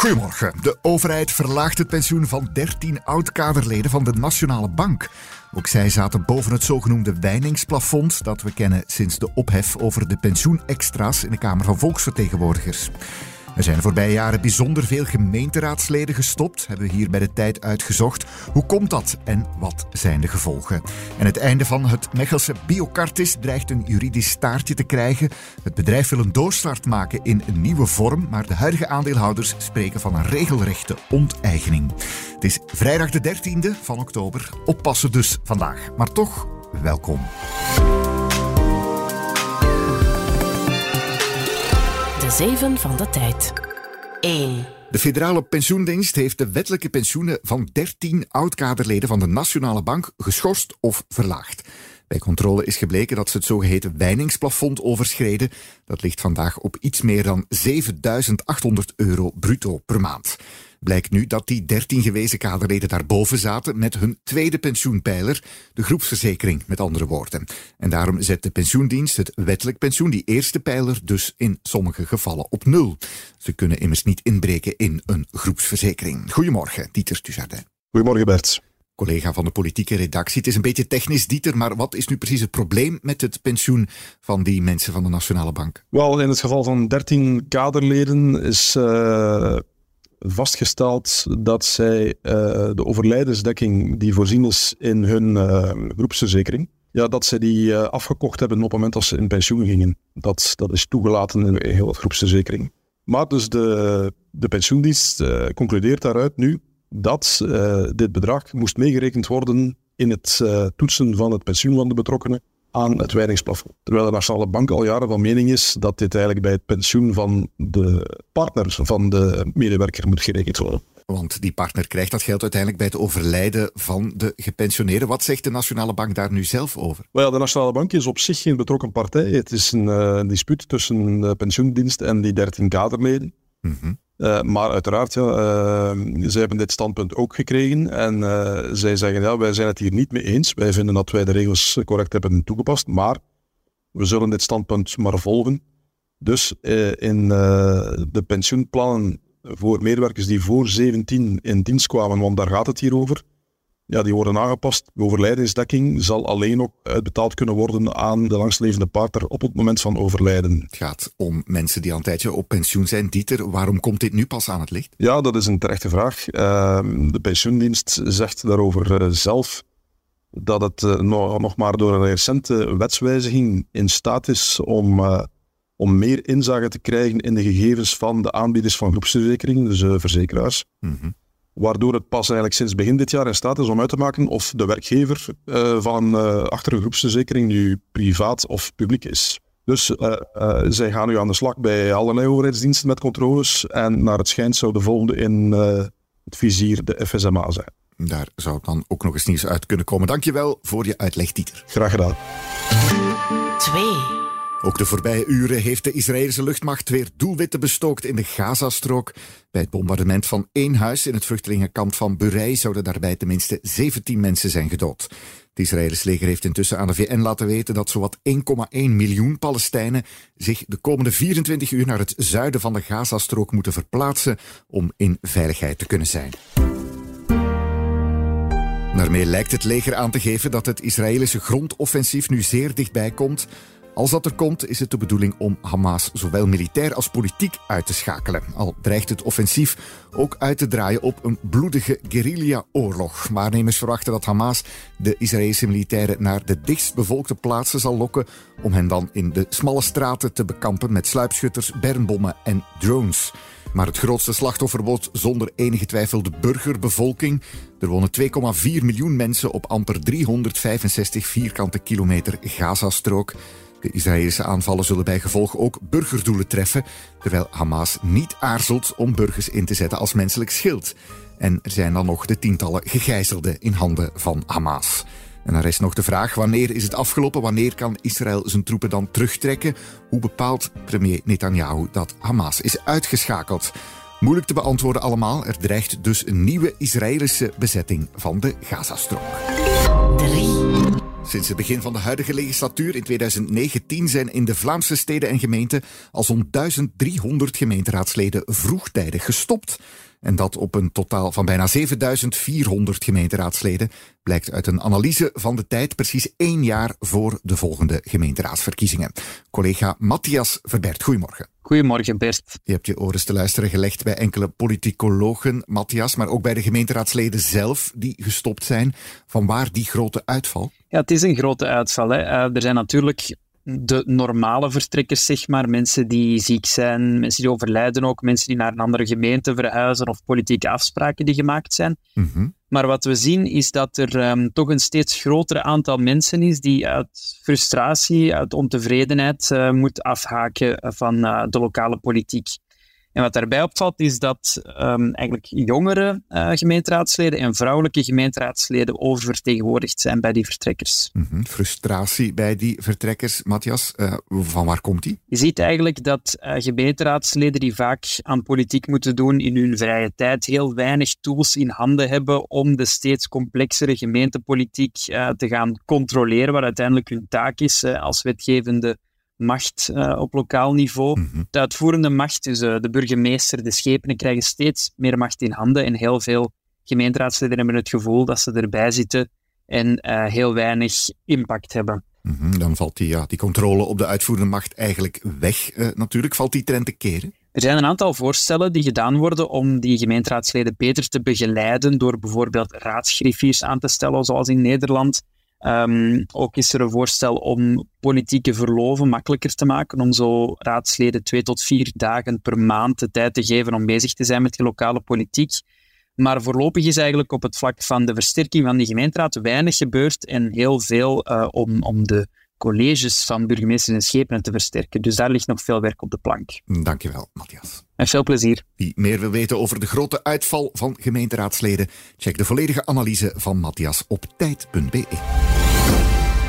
Goedemorgen. De overheid verlaagt het pensioen van 13 oud-kaderleden van de Nationale Bank. Ook zij zaten boven het zogenoemde wijningsplafond dat we kennen sinds de ophef over de pensioenextra's in de Kamer van Volksvertegenwoordigers. Er zijn de voorbije jaren bijzonder veel gemeenteraadsleden gestopt, hebben we hier bij de tijd uitgezocht. Hoe komt dat en wat zijn de gevolgen? En het einde van het Mechelse Biocartis dreigt een juridisch staartje te krijgen. Het bedrijf wil een doorstart maken in een nieuwe vorm, maar de huidige aandeelhouders spreken van een regelrechte onteigening. Het is vrijdag de 13e van oktober. Oppassen dus vandaag. Maar toch, welkom. Zeven van de Tijd. 1. De federale pensioendienst heeft de wettelijke pensioenen van 13 oud-kaderleden van de Nationale Bank geschorst of verlaagd. Bij controle is gebleken dat ze het zogeheten wijningsplafond overschreden. Dat ligt vandaag op iets meer dan 7800 euro bruto per maand. Blijkt nu dat die 13 gewezen kaderleden daarboven zaten met hun tweede pensioenpijler, de groepsverzekering met andere woorden. En daarom zet de pensioendienst het wettelijk pensioen, die eerste pijler, dus in sommige gevallen op nul. Ze kunnen immers niet inbreken in een groepsverzekering. Goedemorgen, Dieter Tujardin. Goedemorgen Bert. Collega van de politieke redactie. Het is een beetje technisch, Dieter, maar wat is nu precies het probleem met het pensioen van die mensen van de Nationale Bank? Wel, in het geval van 13 kaderleden is uh, vastgesteld dat zij uh, de overlijdensdekking die voorzien is in hun uh, groepsverzekering, ja, dat zij die afgekocht hebben op het moment dat ze in pensioen gingen. Dat, dat is toegelaten in heel wat groepsverzekering. Maar dus de, de pensioendienst concludeert daaruit nu dat uh, dit bedrag moest meegerekend worden in het uh, toetsen van het pensioen van de betrokkenen aan het wijdingsplafond. Terwijl de Nationale Bank al jaren van mening is dat dit eigenlijk bij het pensioen van de partner van de medewerker moet gerekend worden. Want die partner krijgt dat geld uiteindelijk bij het overlijden van de gepensioneerden. Wat zegt de Nationale Bank daar nu zelf over? Wel, de Nationale Bank is op zich geen betrokken partij. Het is een, uh, dispuut tussen de pensioendienst en die 13 kaderleden. Mm -hmm. Uh, maar uiteraard, ja, uh, zij hebben dit standpunt ook gekregen. En uh, zij zeggen, ja, wij zijn het hier niet mee eens. Wij vinden dat wij de regels correct hebben toegepast. Maar we zullen dit standpunt maar volgen. Dus in de pensioenplannen voor medewerkers die voor 17 in dienst kwamen, want daar gaat het hier over, ja, die worden aangepast. De overlijdensdekking zal alleen ook uitbetaald kunnen worden aan de langstlevende partner op het moment van overlijden. Het gaat om mensen die al een tijdje op pensioen zijn. Dieter, waarom komt dit nu pas aan het licht? Ja, dat is een terechte vraag. Uh, de pensioendienst zegt daarover uh, zelf dat het uh, nog, maar door een recente wetswijziging in staat is om, eh, om meer inzage te krijgen in de gegevens van de aanbieders van groepsverzekeringen, dus verzekeraars. Mm -hmm waardoor het pas eigenlijk sinds begin dit jaar in staat is om uit te maken of de werkgever uh, van uh, achter een groepsverzekering nu privaat of publiek is. Dus uh, zij gaan nu aan de slag bij allerlei overheidsdiensten met controles en naar het schijnt zou de volgende in het vizier de FSMA zijn. Daar zou dan ook nog eens nieuws uit kunnen komen. Dankjewel voor je uitleg, Dieter. Graag gedaan. 2. Ook de voorbije uren heeft de Israëlische luchtmacht weer doelwitten bestookt in de Gazastrook. Bij het bombardement van één huis in het vluchtelingenkamp van Burei zouden daarbij tenminste 17 mensen zijn gedood. Het Israëlische leger heeft intussen aan de VN laten weten dat zowat 1,1 miljoen Palestijnen zich de komende 24 uur naar het zuiden van de Gazastrook moeten verplaatsen om in veiligheid te kunnen zijn. Daarmee lijkt het leger aan te geven dat het Israëlische grondoffensief nu zeer dichtbij komt. Als dat er komt, is het de bedoeling om Hamas zowel militair als politiek uit te schakelen. Al dreigt het offensief ook uit te draaien op een bloedige guerrilla-oorlog. Waarnemers verwachten dat Hamas de Israëlische militairen naar de dichtstbevolkte plaatsen zal lokken om hen dan in de smalle straten te bekampen met sluipschutters, bermbommen en drones. Maar het grootste slachtoffer wordt zonder enige twijfel de burgerbevolking. Er wonen 2,4 miljoen mensen op amper 365 vierkante kilometer Gazastrook. De Israëlische aanvallen zullen bij gevolg ook burgerdoelen treffen, terwijl Hamas niet aarzelt om burgers in te zetten als menselijk schild. En er zijn dan nog de tientallen gegijzelden in handen van Hamas. En er is nog de vraag: wanneer is het afgelopen? Wanneer kan Israël zijn troepen dan terugtrekken? Hoe bepaalt premier Netanyahu dat Hamas is uitgeschakeld? Moeilijk te beantwoorden allemaal. Er dreigt dus een nieuwe Israëlische bezetting van de Gazastrook. 3. Sinds het begin van de huidige legislatuur in 2019 zijn in de Vlaamse steden en gemeenten al zo'n 1300 gemeenteraadsleden vroegtijdig gestopt. En dat op een totaal van bijna 7400 gemeenteraadsleden blijkt uit een analyse van de tijd precies één jaar voor de volgende gemeenteraadsverkiezingen. Collega Matthias Verbert, goedemorgen. Goedemorgen, Bert. Je hebt je oren te luisteren gelegd bij enkele politicologen, Matthias, maar ook bij de gemeenteraadsleden zelf die gestopt zijn. Van waar die grote uitval? Ja, het is een grote uitval. Hè. Uh, er zijn natuurlijk de normale vertrekkers, zeg maar. Mensen die ziek zijn, mensen die overlijden ook, mensen die naar een andere gemeente verhuizen of politieke afspraken die gemaakt zijn. Mhm. Maar wat we zien is dat er um, toch een steeds groter aantal mensen is die uit frustratie, uit ontevredenheid uh, moet afhaken van uh, de lokale politiek. En wat daarbij opvalt is dat um, eigenlijk jongere uh, gemeenteraadsleden en vrouwelijke gemeenteraadsleden oververtegenwoordigd zijn bij die vertrekkers. Mm -hmm. Frustratie bij die vertrekkers, Matthias, uh, van waar komt die? Je ziet eigenlijk dat uh, gemeenteraadsleden die vaak aan politiek moeten doen in hun vrije tijd heel weinig tools in handen hebben om de steeds complexere gemeentepolitiek te gaan controleren, wat uiteindelijk hun taak is als wetgevende macht uh, op lokaal niveau. Mm -hmm. De uitvoerende macht, dus uh, de burgemeester, de schepenen, krijgen steeds meer macht in handen. En heel veel gemeenteraadsleden hebben het gevoel dat ze erbij zitten en uh, heel weinig impact hebben. Mm -hmm. Dan valt die, ja, die controle op de uitvoerende macht eigenlijk weg natuurlijk. Valt die trend te keren? Er zijn een aantal voorstellen die gedaan worden om die gemeenteraadsleden beter te begeleiden door bijvoorbeeld raadsgriffiers aan te stellen, zoals in Nederland. Um, ook is er een voorstel om politieke verloven makkelijker te maken, om zo raadsleden twee tot vier dagen per maand de tijd te geven om bezig te zijn met de lokale politiek. Maar voorlopig is eigenlijk op het vlak van de versterking van die gemeenteraad weinig gebeurd en heel veel uh, om, om de colleges van burgemeesters en schepenen te versterken. Dus daar ligt nog veel werk op de plank. Dankjewel, Matthias. En veel plezier. Wie meer wil weten over de grote uitval van gemeenteraadsleden, check de volledige analyse van Matthias op tijd.be.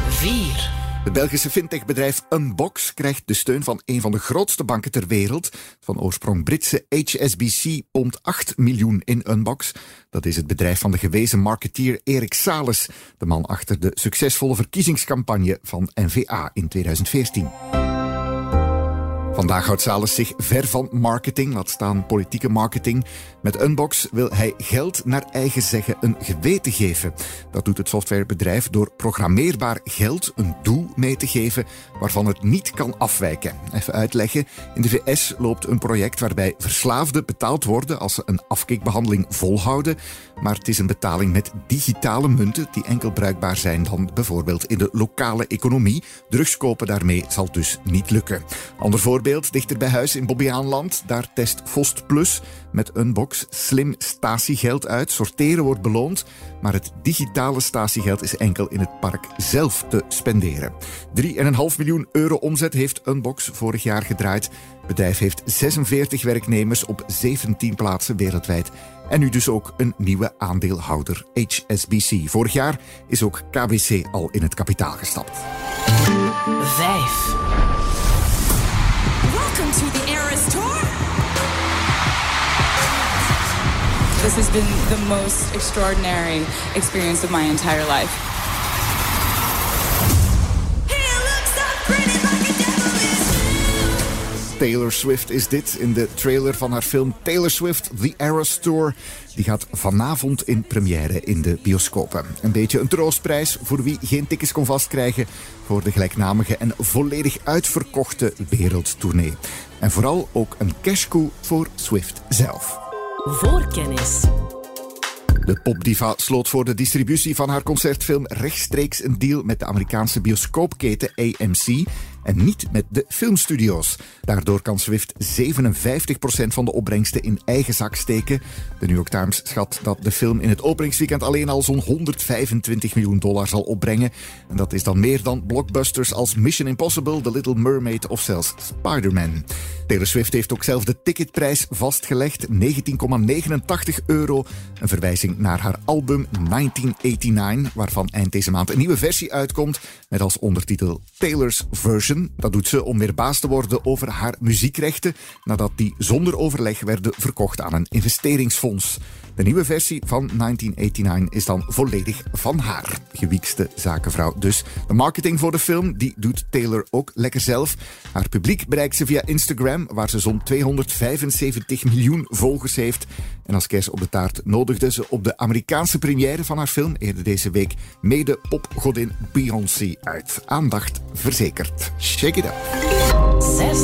4. Het Belgische fintechbedrijf Unbox krijgt de steun van een van de grootste banken ter wereld. Van oorsprong Britse HSBC pompt 8 miljoen in Unbox. Dat is het bedrijf van de gewezen marketeer Erik Sales, de man achter de succesvolle verkiezingscampagne van NVA in 2014. Vandaag houdt Sales zich ver van marketing, laat staan politieke marketing. Met Unbox wil hij geld naar eigen zeggen een geweten geven. Dat doet het softwarebedrijf door programmeerbaar geld een doel mee te geven waarvan het niet kan afwijken. Even uitleggen. In de VS loopt een project waarbij verslaafden betaald worden als ze een afkikbehandeling volhouden. Maar het is een betaling met digitale munten die enkel bruikbaar zijn dan bijvoorbeeld in de lokale economie. Drugs kopen daarmee zal dus niet lukken. Ander dichter bij huis in Bobbejaanland. Daar test Fost Plus met Unbox slim statiegeld uit. Sorteren wordt beloond, maar het digitale statiegeld is enkel in het park zelf te spenderen. 3,5 miljoen euro omzet heeft Unbox vorig jaar gedraaid. Het bedrijf heeft 46 werknemers op 17 plaatsen wereldwijd. En nu dus ook een nieuwe aandeelhouder, HSBC. Vorig jaar is ook KBC al in het kapitaal gestapt. 5. Welcome to the Eras Tour. This has been the most extraordinary experience of my entire life. Taylor Swift is dit in de trailer van haar film Taylor Swift The Eras Tour. Die gaat vanavond in première in de bioscopen. Een beetje een troostprijs voor wie geen tickets kon vastkrijgen voor de gelijknamige en volledig uitverkochte wereldtournee. En vooral ook een cashcoe voor Swift zelf. Voorkennis. De popdiva sloot voor de distributie van haar concertfilm rechtstreeks een deal met de Amerikaanse bioscoopketen AMC. En niet met de filmstudio's. Daardoor kan Swift 57% van de opbrengsten in eigen zak steken. De New York Times schat dat de film in het openingsweekend alleen al zo'n 125 miljoen dollar zal opbrengen. En dat is dan meer dan blockbusters als Mission Impossible, The Little Mermaid of zelfs Spider-Man. Taylor Swift heeft ook zelf de ticketprijs vastgelegd, 19,89 euro. Een verwijzing naar haar album 1989, waarvan eind deze maand een nieuwe versie uitkomt met als ondertitel Taylor's Version. Dat doet ze om weer baas te worden over haar muziekrechten nadat die zonder overleg werden verkocht aan een investeringsfonds. De nieuwe versie van 1989 is dan volledig van haar. Gewiekste zakenvrouw dus. De marketing voor de film die doet Taylor ook lekker zelf. Haar publiek bereikt ze via Instagram, waar ze zo'n 275 miljoen volgers heeft. En als kers op de taart nodigde ze op de Amerikaanse première van haar film eerder deze week mede popgodin Beyoncé uit. Aandacht verzekerd. Check it out. 6.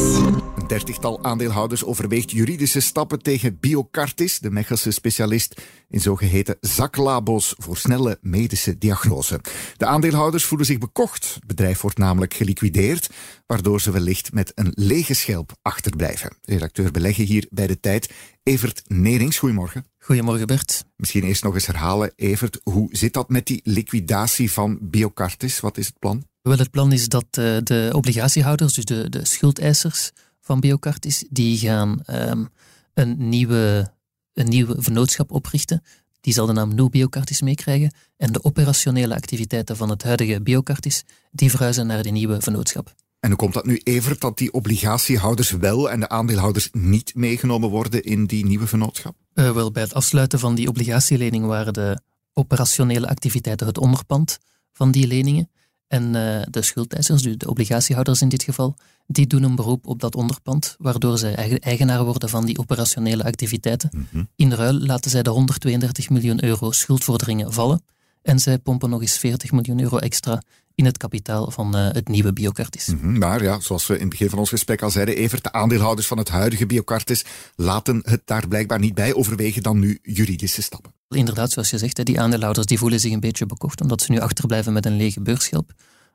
Een dertigtal aandeelhouders overweegt juridische stappen tegen Biocartis, de Mechelse specialist in zogeheten zaklabo's voor snelle medische diagnose. De aandeelhouders voelen zich bekocht. Het bedrijf wordt namelijk geliquideerd, waardoor ze wellicht met een lege schelp achterblijven. Redacteur beleggen hier bij de tijd, Evert Nerings. Goedemorgen. Goedemorgen Bert. Misschien eerst nog eens herhalen, Evert, hoe zit dat met die liquidatie van Biocartis? Wat is het plan? Wel, het plan is dat uh, de obligatiehouders, dus de, de schuldeisers van Biocartis, die gaan um, een, nieuwe, een nieuwe vennootschap oprichten. Die zal de naam No Biocartis meekrijgen. En de operationele activiteiten van het huidige Biocartis, die verhuizen naar die nieuwe vennootschap. En hoe komt dat nu, Evert, dat die obligatiehouders wel en de aandeelhouders niet meegenomen worden in die nieuwe vennootschap? Uh, wel, bij het afsluiten van die obligatielening waren de operationele activiteiten het onderpand van die leningen. En uh, de schuldeisers, de obligatiehouders in dit geval, die doen een beroep op dat onderpand, waardoor zij eigenaar worden van die operationele activiteiten. Mm -hmm. In ruil laten zij de 132 miljoen euro schuldvorderingen vallen en zij pompen nog eens 40 miljoen euro extra in het kapitaal van uh, het nieuwe Biocartis. Mm -hmm, maar ja, zoals we in het begin van ons gesprek al zeiden, Evert, de aandeelhouders van het huidige Biocartis laten het daar blijkbaar niet bij overwegen dan nu juridische stappen. Inderdaad, zoals je zegt, die aandeelhouders die voelen zich een beetje bekocht omdat ze nu achterblijven met een lege beursschelp.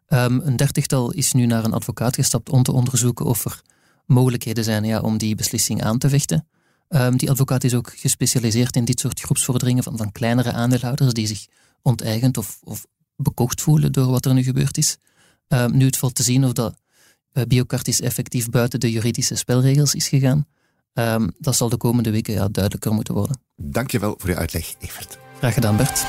Um, een dertigtal is nu naar een advocaat gestapt om te onderzoeken of er mogelijkheden zijn ja, om die beslissing aan te vechten. Um, die advocaat is ook gespecialiseerd in dit soort groepsvorderingen van, van kleinere aandeelhouders die zich onteigend of, of bekocht voelen door wat er nu gebeurd is. Um, nu het valt te zien of dat uh, Biocartis effectief buiten de juridische spelregels is gegaan. Dat zal de komende weken ja, duidelijker moeten worden. Dankjewel voor je uitleg, Evert. Graag gedaan, Bert.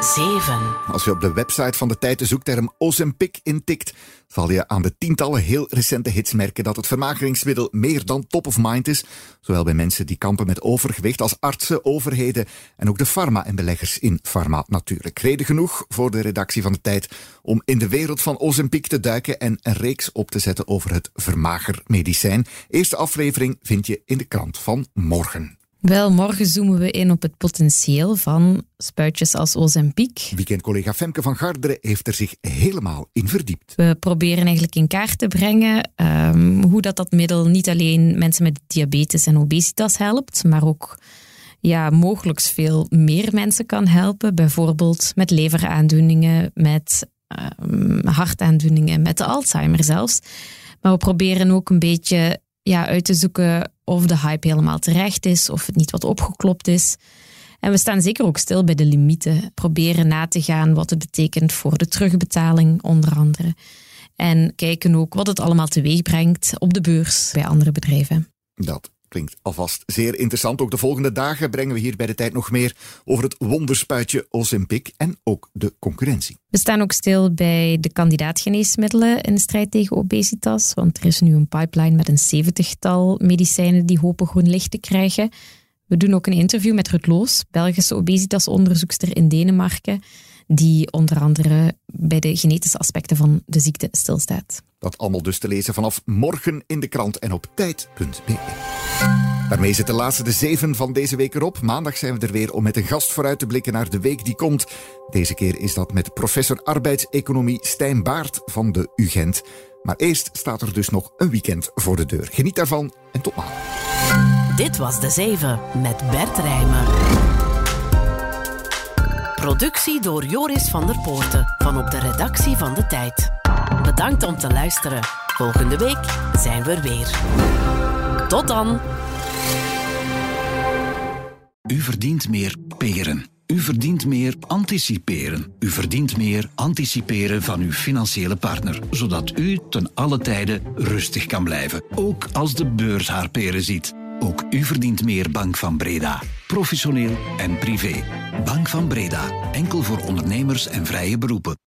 7. Als je op de website van de tijd de zoekterm Ozempic intikt, zal je aan de tientallen heel recente hits merken dat het vermageringsmiddel meer dan top of mind is, zowel bij mensen die kampen met overgewicht als artsen, overheden en ook de farma- en beleggers in farma natuurlijk. Reden genoeg voor de redactie van de tijd om in de wereld van Ozempic te duiken en een reeks op te zetten over het vermagermedicijn. Eerste aflevering vind je in de krant van morgen. Wel, morgen zoomen we in op het potentieel van spuitjes als Ozempic. Weekendcollega Femke van Garderen heeft er zich helemaal in verdiept. We proberen eigenlijk in kaart te brengen um, hoe dat, dat middel niet alleen mensen met diabetes en obesitas helpt, maar ook ja, mogelijk veel meer mensen kan helpen. Bijvoorbeeld met leveraandoeningen, met um, hartaandoeningen, met de Alzheimer zelfs. Maar we proberen ook een beetje ja, uit te zoeken of de hype helemaal terecht is, of het niet wat opgeklopt is. En we staan zeker ook stil bij de limieten. Proberen na te gaan wat het betekent voor de terugbetaling, onder andere. En kijken ook wat het allemaal teweeg brengt op de beurs bij andere bedrijven. Dat klinkt alvast zeer interessant. Ook de volgende dagen brengen we hier bij de tijd nog meer over het wonderspuitje Ozempic en ook de concurrentie. We staan ook stil bij de kandidaatgeneesmiddelen in de strijd tegen obesitas, want er is nu een pipeline met een zeventigtal medicijnen die hopen groen licht te krijgen. We doen ook een interview met Rut Loos, Belgische obesitasonderzoekster in Denemarken, die onder andere bij de genetische aspecten van de ziekte stilstaat. Dat allemaal dus te lezen vanaf morgen in de krant en op tijd.be. Daarmee zit de laatste de zeven van deze week erop. Maandag zijn we er weer om met een gast vooruit te blikken naar de week die komt. Deze keer is dat met professor arbeidseconomie Stijn Baart van de UGent. Maar eerst staat er dus nog een weekend voor de deur. Geniet daarvan en tot maandag. Dit was de 7 met Bert Rijmen. Productie door Joris van der Poorten van op de redactie van de Tijd. Bedankt om te luisteren. Volgende week zijn we er weer. Tot dan. U verdient meer peren. U verdient meer anticiperen. U verdient meer anticiperen van uw financiële partner, zodat u ten alle tijde rustig kan blijven, ook als de beurs haar peren ziet. Ook u verdient meer Bank van Breda. Professioneel en privé. Bank van Breda. Enkel voor ondernemers en vrije beroepen.